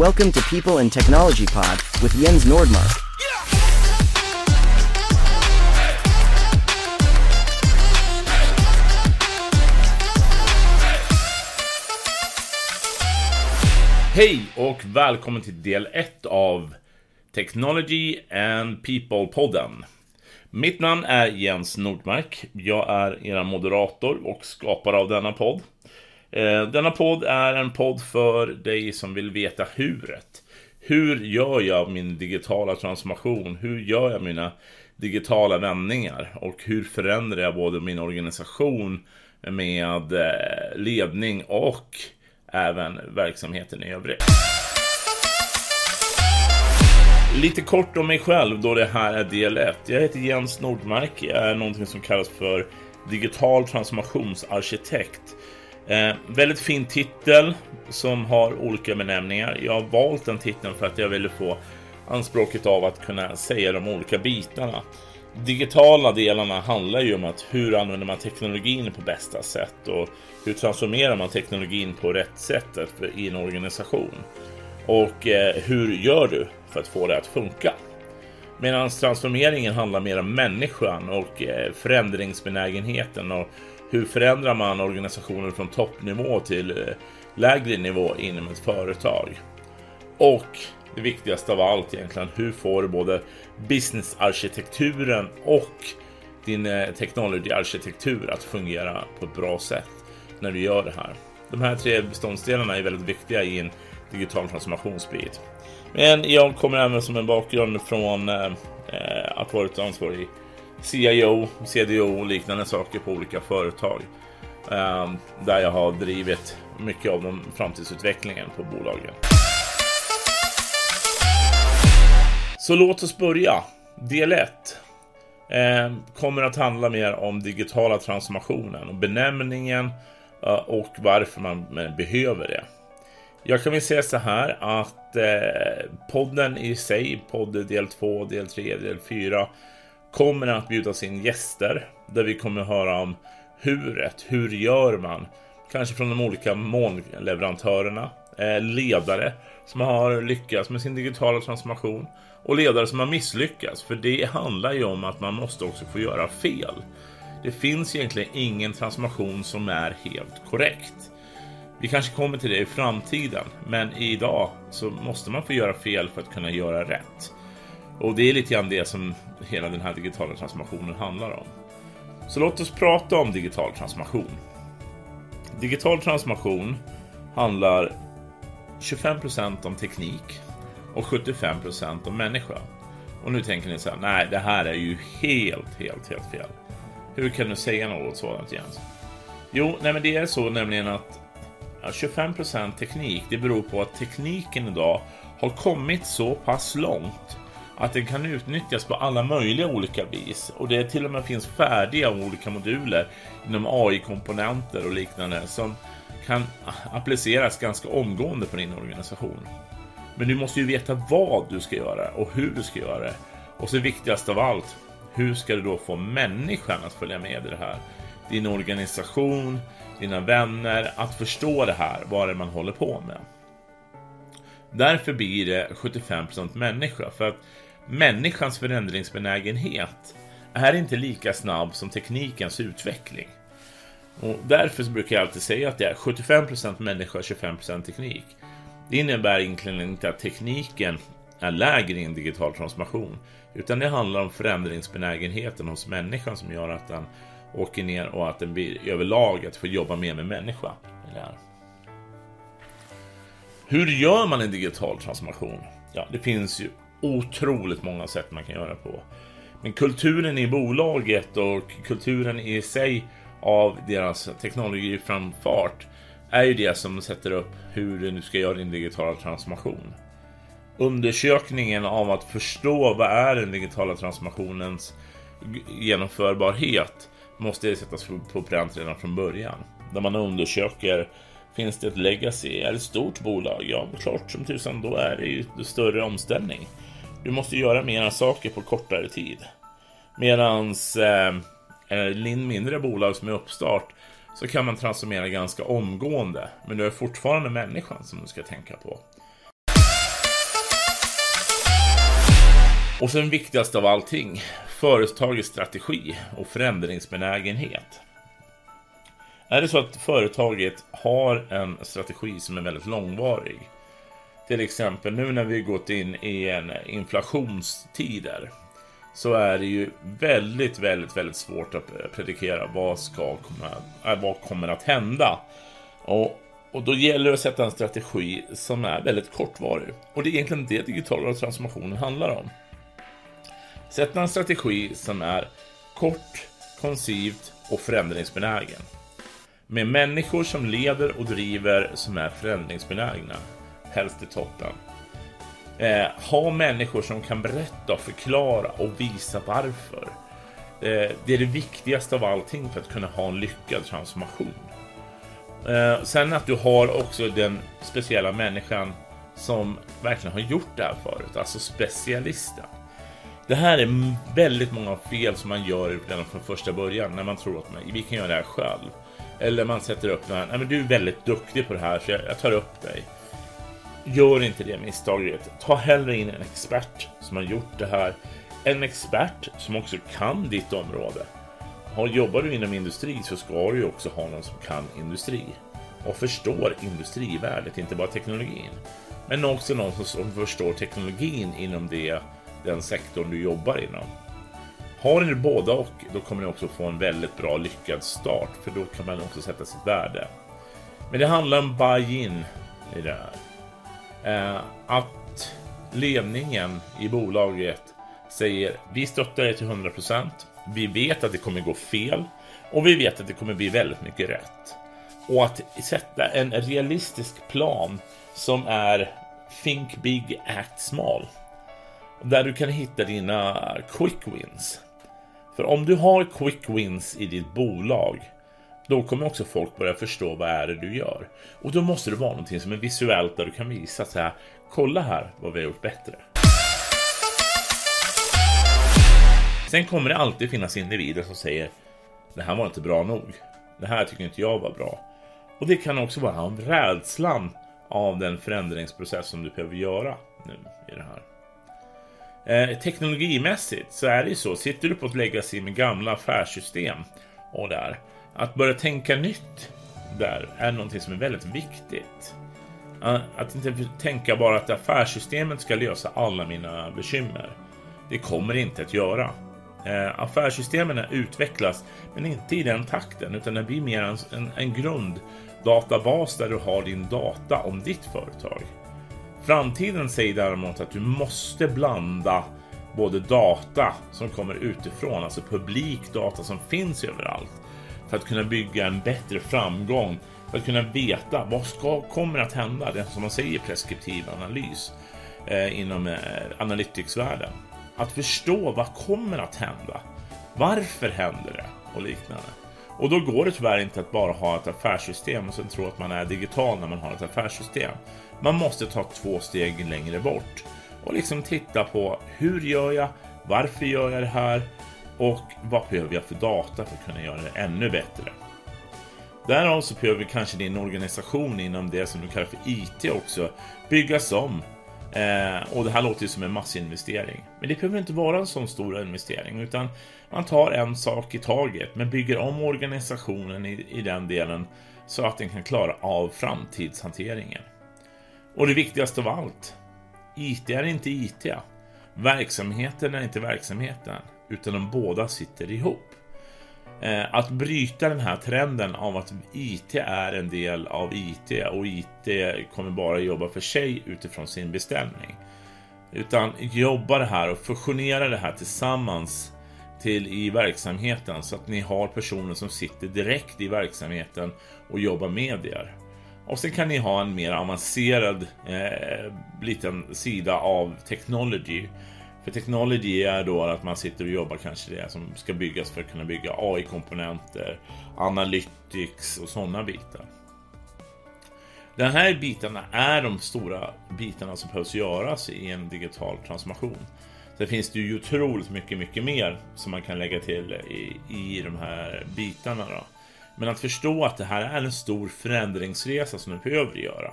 Welcome to People and Technology Pod with Jens Nordmark. Hej och välkommen till del 1 av Technology and People-podden. Mitt namn är Jens Nordmark. Jag är er moderator och skapare av denna podd. Eh, denna podd är en podd för dig som vill veta huret. Hur gör jag min digitala transformation? Hur gör jag mina digitala vändningar? Och hur förändrar jag både min organisation med eh, ledning och även verksamheten i övrigt? Lite kort om mig själv då det här är del 1. Jag heter Jens Nordmark. Jag är någonting som kallas för digital transformationsarkitekt. Eh, väldigt fin titel som har olika benämningar. Jag har valt den titeln för att jag ville få anspråket av att kunna säga de olika bitarna. Digitala delarna handlar ju om att hur använder man teknologin på bästa sätt och hur transformerar man teknologin på rätt sätt i en organisation. Och eh, hur gör du för att få det att funka? Medan transformeringen handlar mer om människan och eh, förändringsbenägenheten och hur förändrar man organisationer från toppnivå till eh, lägre nivå inom ett företag? Och det viktigaste av allt egentligen, hur får du både businessarkitekturen och din eh, technologyarkitektur technology-arkitektur att fungera på ett bra sätt när du gör det här? De här tre beståndsdelarna är väldigt viktiga i en digital transformationsbit. Men jag kommer även som en bakgrund från eh, eh att varit ansvarig CIO, CDO och liknande saker på olika företag. Ehm, där jag har drivit mycket av den framtidsutvecklingen på bolagen. Så låt oss börja. Del 1 ehm, kommer att handla mer om digitala transformationen och benämningen eh, och varför man behöver det. Jag kan väl säga så här att eh, podden i sig, podd del 2, del 3, del 4 kommer att bjudas in gäster där vi kommer att höra om huret. Hur gör man? Kanske från de olika molnleverantörerna, eh, ledare som har lyckats med sin digitala transformation och ledare som har misslyckats. För det handlar ju om att man måste också få göra fel. Det finns egentligen ingen transformation som är helt korrekt. Vi kanske kommer till det i framtiden, men idag så måste man få göra fel för att kunna göra rätt. Och det är lite grann det som hela den här digitala transformationen handlar om. Så låt oss prata om digital transformation. Digital transformation handlar 25% om teknik och 75% om människa. Och nu tänker ni så här, nej det här är ju helt, helt, helt fel. Hur kan du säga något sådant Jens? Jo, nej men det är så nämligen att 25% teknik, det beror på att tekniken idag har kommit så pass långt att den kan utnyttjas på alla möjliga olika vis. Och det till och med finns färdiga olika moduler inom AI-komponenter och liknande som kan appliceras ganska omgående på din organisation. Men du måste ju veta vad du ska göra och hur du ska göra det. Och så viktigast av allt, hur ska du då få människan att följa med i det här? Din organisation, dina vänner, att förstå det här, vad det är man håller på med. Därför blir det 75% människa, för att människans förändringsbenägenhet är inte lika snabb som teknikens utveckling. Och därför brukar jag alltid säga att det är 75% människa och 25% teknik. Det innebär egentligen inte att tekniken är lägre i en digital transformation, utan det handlar om förändringsbenägenheten hos människan som gör att den åker ner och att den blir överlag att få jobba mer med människa. Hur gör man en digital transformation? Ja, det finns ju otroligt många sätt man kan göra på. Men kulturen i bolaget och kulturen i sig av deras teknologiframfart är ju det som sätter upp hur du nu ska göra din digitala transformation. Undersökningen av att förstå vad är den digitala transformationens genomförbarhet måste sättas på pränt redan från början. Där man undersöker Finns det ett legacy? Är det ett stort bolag? Ja, klart som tusan, då är det ju större omställning. Du måste göra mera saker på kortare tid. Medans eh, mindre bolag som är uppstart så kan man transformera ganska omgående. Men du är fortfarande människan som du ska tänka på. Och sen viktigast av allting, företagets strategi och förändringsbenägenhet. Är det så att företaget har en strategi som är väldigt långvarig till exempel nu när vi gått in i en inflationstider, så är det ju väldigt, väldigt, väldigt svårt att predikera vad, ska komma, äh, vad kommer att hända. Och, och då gäller det att sätta en strategi som är väldigt kortvarig. Och det är egentligen det digitala transformationen handlar om. Sätta en strategi som är kort, koncivt och förändringsbenägen. Med människor som leder och driver som är förändringsbenägna. Helst i toppen. Eh, ha människor som kan berätta, förklara och visa varför. Eh, det är det viktigaste av allting för att kunna ha en lyckad transformation. Eh, sen att du har också den speciella människan som verkligen har gjort det här förut, alltså specialisten. Det här är väldigt många fel som man gör redan från första början när man tror att man, vi kan göra det här själv. Eller man sätter upp den här, nej men du är väldigt duktig på det här så jag, jag tar upp dig. Gör inte det misstaget. Ta hellre in en expert som har gjort det här. En expert som också kan ditt område. Har, jobbar du inom industri så ska du också ha någon som kan industri och förstår industrivärdet, inte bara teknologin. Men också någon som förstår teknologin inom det, den sektorn du jobbar inom. Har ni båda och då kommer ni också få en väldigt bra lyckad start för då kan man också sätta sitt värde. Men det handlar om buy-in i det här. Eh, att ledningen i bolaget säger vi stöttar er till 100%. Vi vet att det kommer gå fel och vi vet att det kommer bli väldigt mycket rätt. Och att sätta en realistisk plan som är Think Big Act Small. Där du kan hitta dina quick wins. För om du har quick wins i ditt bolag då kommer också folk börja förstå vad är det du gör. Och då måste det vara någonting som är visuellt där du kan visa så här. Kolla här vad vi har gjort bättre. Sen kommer det alltid finnas individer som säger det här var inte bra nog. Det här tycker inte jag var bra. Och det kan också vara av rädslan av den förändringsprocess som du behöver göra nu i det här. Eh, teknologimässigt så är det ju så, sitter du på ett legacy med gamla affärssystem och där, att börja tänka nytt där är någonting som är väldigt viktigt. Att inte tänka bara att affärssystemet ska lösa alla mina bekymmer. Det kommer inte att göra. Eh, affärssystemen utvecklas, men inte i den takten, utan det blir mer en, en, en grunddatabas där du har din data om ditt företag. Framtiden säger däremot att du måste blanda både data som kommer utifrån, alltså publik data som finns överallt, för att kunna bygga en bättre framgång, för att kunna veta vad ska, kommer att hända, det som man säger preskriptiv analys eh, inom eh, analyticsvärlden. Att förstå vad kommer att hända, varför händer det och liknande. Och då går det tyvärr inte att bara ha ett affärssystem och sen tro att man är digital när man har ett affärssystem. Man måste ta två steg längre bort och liksom titta på hur gör jag? Varför gör jag det här? Och vad behöver jag för data för att kunna göra det ännu bättre? Därav så behöver kanske din organisation inom det som du kallar för IT också byggas om. Eh, och det här låter ju som en massinvestering. Men det behöver inte vara en sån stor investering utan man tar en sak i taget men bygger om organisationen i, i den delen så att den kan klara av framtidshanteringen. Och det viktigaste av allt, IT är inte IT. Verksamheten är inte verksamheten, utan de båda sitter ihop. Eh, att bryta den här trenden av att IT är en del av IT och IT kommer bara jobba för sig utifrån sin beställning. Utan jobba det här och fusionera det här tillsammans till i verksamheten så att ni har personer som sitter direkt i verksamheten och jobbar med er. Och sen kan ni ha en mer avancerad eh, liten sida av technology. För technology är då att man sitter och jobbar kanske det som ska byggas för att kunna bygga AI-komponenter, analytics och sådana bitar. De här bitarna är de stora bitarna som behövs göras i en digital transformation. Sen finns det ju otroligt mycket, mycket mer som man kan lägga till i, i de här bitarna. Då. Men att förstå att det här är en stor förändringsresa som du behöver göra.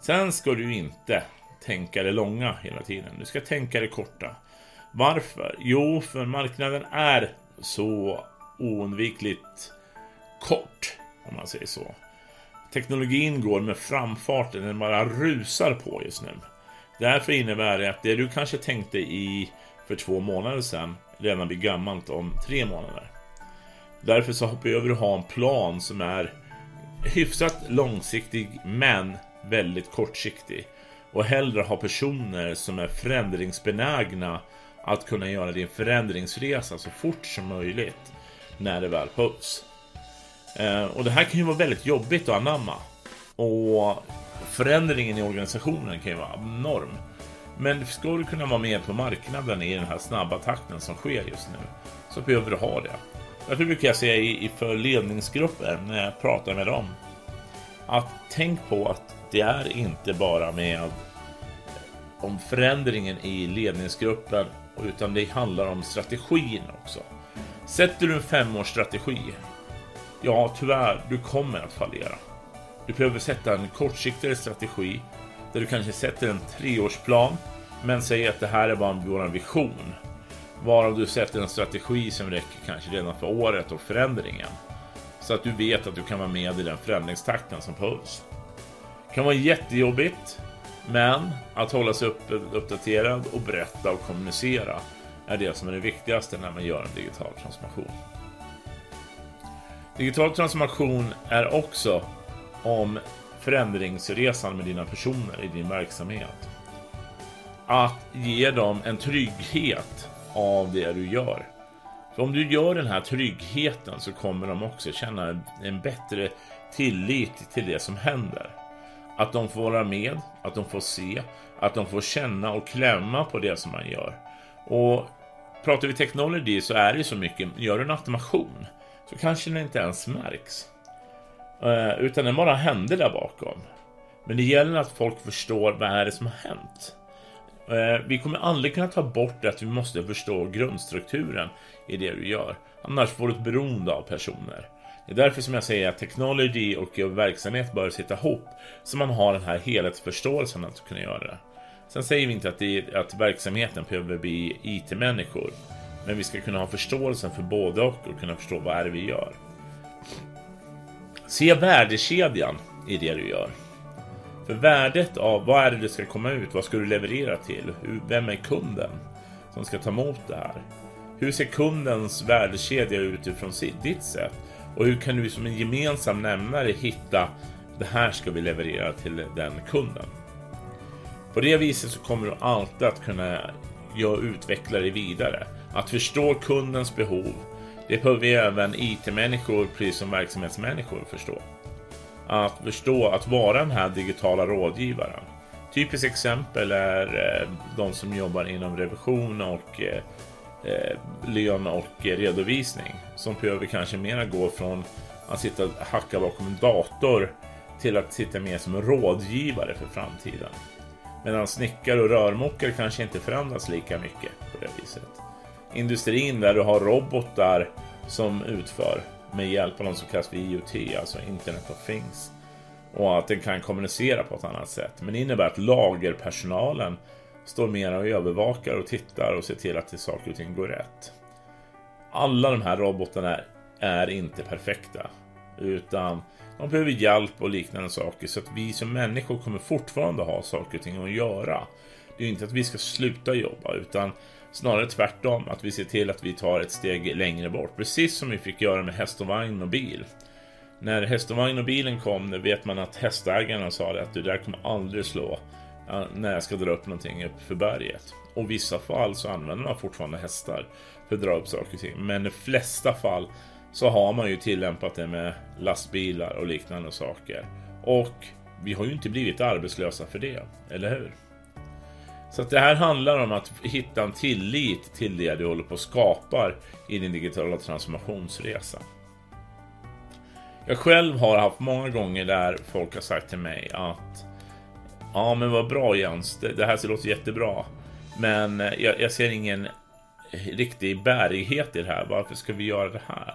Sen ska du inte tänka det långa hela tiden. Du ska tänka det korta. Varför? Jo, för marknaden är så oundvikligt kort, om man säger så. Teknologin går med framfarten, den bara rusar på just nu. Därför innebär det att det du kanske tänkte i för två månader sedan redan blir gammalt om tre månader. Därför så behöver du ha en plan som är hyfsat långsiktig men väldigt kortsiktig. Och hellre ha personer som är förändringsbenägna att kunna göra din förändringsresa så fort som möjligt när det väl behövs. Eh, och det här kan ju vara väldigt jobbigt att anamma. Och förändringen i organisationen kan ju vara enorm. Men ska du kunna vara med på marknaden i den här snabba takten som sker just nu så behöver du ha det. Därför brukar jag säga i, för ledningsgrupper när jag pratar med dem att tänk på att det är inte bara med om förändringen i ledningsgruppen utan det handlar om strategin också. Sätter du en femårsstrategi, ja tyvärr, du kommer att fallera. Du behöver sätta en kortsiktigare strategi där du kanske sätter en treårsplan men säger att det här är bara vår vision. Varav du sätter en strategi som räcker kanske redan för året och förändringen. Så att du vet att du kan vara med i den förändringstakten som behövs. Det kan vara jättejobbigt, men att hålla sig upp, uppdaterad och berätta och kommunicera är det som är det viktigaste när man gör en digital transformation. Digital transformation är också om förändringsresan med dina personer i din verksamhet. Att ge dem en trygghet av det du gör. För om du gör den här tryggheten så kommer de också känna en bättre tillit till det som händer. Att de får vara med, att de får se, att de får känna och klämma på det som man gör. Och pratar vi technology så är det så mycket, gör du en automation så kanske den inte ens märks. Eh, utan den bara händer där bakom. Men det gäller att folk förstår vad är det som har hänt. Eh, vi kommer aldrig kunna ta bort att vi måste förstå grundstrukturen i det du gör. Annars får du ett beroende av personer. Det är därför som jag säger att technology och verksamhet bör sitta ihop. Så man har den här helhetsförståelsen att kunna göra det. Sen säger vi inte att, det, att verksamheten behöver bli IT-människor. Men vi ska kunna ha förståelsen för både och och kunna förstå vad är det vi gör. Se värdekedjan i det du gör. För värdet av vad är det du ska komma ut? Vad ska du leverera till? Vem är kunden som ska ta emot det här? Hur ser kundens värdekedja ut utifrån ditt sätt? Och hur kan du som en gemensam nämnare hitta det här ska vi leverera till den kunden? På det viset så kommer du alltid att kunna utveckla dig vidare. Att förstå kundens behov. Det behöver vi även IT-människor, precis som verksamhetsmänniskor, förstå. Att förstå att vara den här digitala rådgivaren. Typiskt exempel är eh, de som jobbar inom revision och eh, eh, lön och redovisning. Som behöver kanske mera gå från att sitta och hacka bakom en dator till att sitta mer som rådgivare för framtiden. Medan snickare och rörmokare kanske inte förändras lika mycket på det viset. Industrin där du har robotar som utför med hjälp av något som kallas för IoT, alltså Internet of Things. Och att den kan kommunicera på ett annat sätt. Men det innebär att lagerpersonalen står mera och övervakar och tittar och ser till att det saker och ting går rätt. Alla de här robotarna är inte perfekta. Utan de behöver hjälp och liknande saker så att vi som människor kommer fortfarande ha saker och ting att göra. Det är inte att vi ska sluta jobba utan snarare tvärtom att vi ser till att vi tar ett steg längre bort. Precis som vi fick göra med häst och vagn och bil. När häst och vagn och bilen kom vet man att hästägarna sa att du där kommer aldrig slå när jag ska dra upp någonting upp för berget. Och i vissa fall så använder man fortfarande hästar för att dra upp saker och ting. Men i de flesta fall så har man ju tillämpat det med lastbilar och liknande saker. Och vi har ju inte blivit arbetslösa för det, eller hur? Så att det här handlar om att hitta en tillit till det du håller på att skapa i din digitala transformationsresa. Jag själv har haft många gånger där folk har sagt till mig att Ja men vad bra Jens, det, det här låter jättebra. Men eh, jag, jag ser ingen riktig bärighet i det här. Varför ska vi göra det här?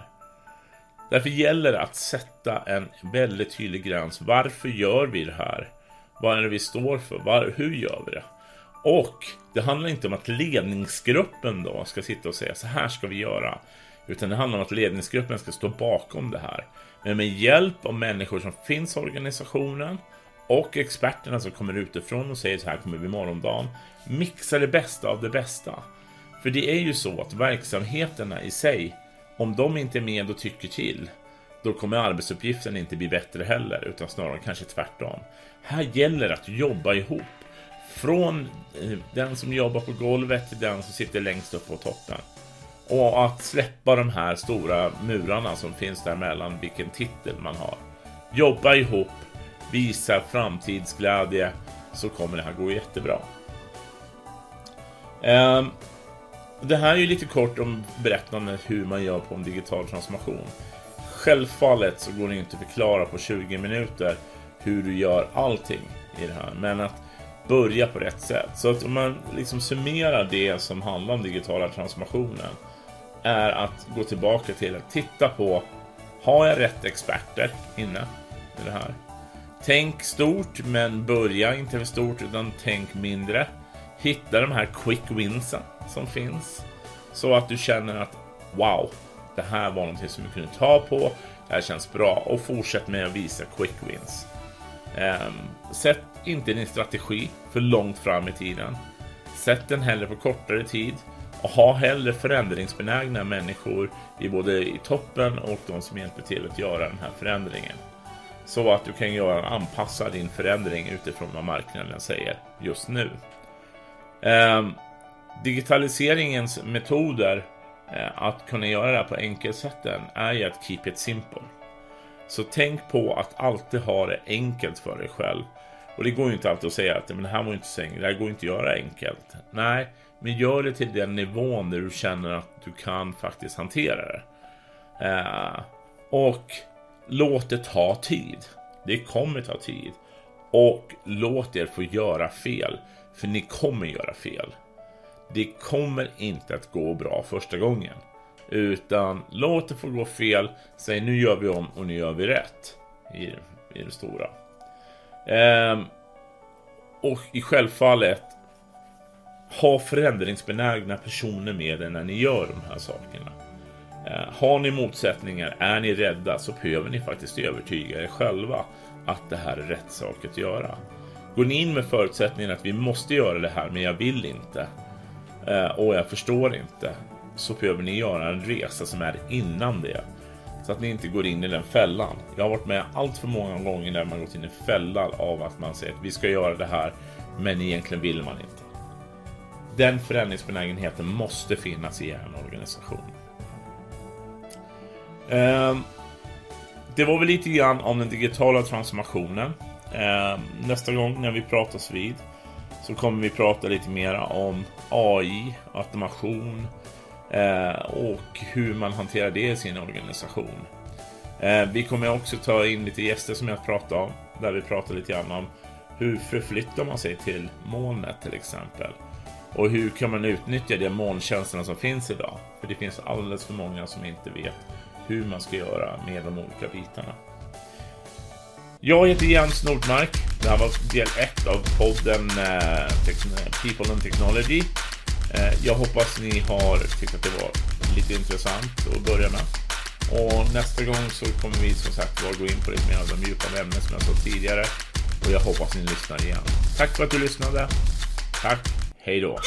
Därför gäller det att sätta en väldigt tydlig gräns. Varför gör vi det här? Vad är det vi står för? Var, hur gör vi det? Och det handlar inte om att ledningsgruppen då ska sitta och säga så här ska vi göra. Utan det handlar om att ledningsgruppen ska stå bakom det här. Men med hjälp av människor som finns i organisationen och experterna som kommer utifrån och säger så här kommer vi morgondagen. Mixa det bästa av det bästa. För det är ju så att verksamheterna i sig, om de inte är med och tycker till, då kommer arbetsuppgiften inte bli bättre heller, utan snarare kanske tvärtom. Här gäller det att jobba ihop. Från eh, den som jobbar på golvet till den som sitter längst upp på toppen. Och att släppa de här stora murarna som finns där mellan vilken titel man har. Jobba ihop, visa framtidsglädje, så kommer det här gå jättebra. Ehm, det här är ju lite kort om berättandet hur man gör på en digital transformation. Självfallet så går det inte att förklara på 20 minuter hur du gör allting i det här, men att börja på rätt sätt. Så att om man liksom summerar det som handlar om digitala transformationen är att gå tillbaka till att titta på har jag rätt experter inne i det här? Tänk stort, men börja inte för stort utan tänk mindre. Hitta de här quick winsen som finns så att du känner att wow, det här var någonting som vi kunde ta på. Det här känns bra och fortsätt med att visa quick wins. Um, sätt inte din strategi för långt fram i tiden. Sätt den hellre på kortare tid och ha hellre förändringsbenägna människor i både i toppen och de som hjälper till att göra den här förändringen. Så att du kan göra anpassa din förändring utifrån vad marknaden säger just nu. Ehm, digitaliseringens metoder eh, att kunna göra det här på enkelsätten är ju att keep it simple. Så tänk på att alltid ha det enkelt för dig själv. Och det går ju inte alltid att säga att men det här var inte så enkelt, det här går inte att göra enkelt. Nej, men gör det till den nivån där du känner att du kan faktiskt hantera det. Eh, och låt det ta tid. Det kommer ta tid. Och låt er få göra fel. För ni kommer göra fel. Det kommer inte att gå bra första gången. Utan låt det få gå fel. Säg nu gör vi om och nu gör vi rätt. I, i det stora. Ehm, och i självfallet ha förändringsbenägna personer med er när ni gör de här sakerna. Eh, har ni motsättningar, är ni rädda så behöver ni faktiskt övertyga er själva att det här är rätt sak att göra. Går ni in med förutsättningen att vi måste göra det här men jag vill inte eh, och jag förstår inte så behöver ni göra en resa som är innan det. Så att ni inte går in i den fällan. Jag har varit med allt för många gånger där man gått in i fällan av att man säger att vi ska göra det här, men egentligen vill man inte. Den förändringsbenägenheten måste finnas i en organisation. Ehm, det var väl lite grann om den digitala transformationen. Ehm, nästa gång när vi pratas vid så kommer vi prata lite mer om AI, automation, eh, och hur man hanterar det i sin organisation. Ehm, vi kommer också ta in lite gäster som jag pratade om, där vi pratar lite grann om hur förflyttar man sig till molnet till exempel? Och hur kan man utnyttja de molntjänsterna som finns idag? För det finns alldeles för många som inte vet hur man ska göra med de olika bitarna. Jag heter Jens Nordmark. Det här var del 1 av podden eh, People and Technology. Eh, jag hoppas ni har tyckt att det var lite intressant att börja med. Och nästa gång så kommer vi som sagt var gå in på lite mer av de djupare ämnen som jag sa tidigare. Och jag hoppas ni lyssnar igen. Tack för att du lyssnade. Tack. Hej då.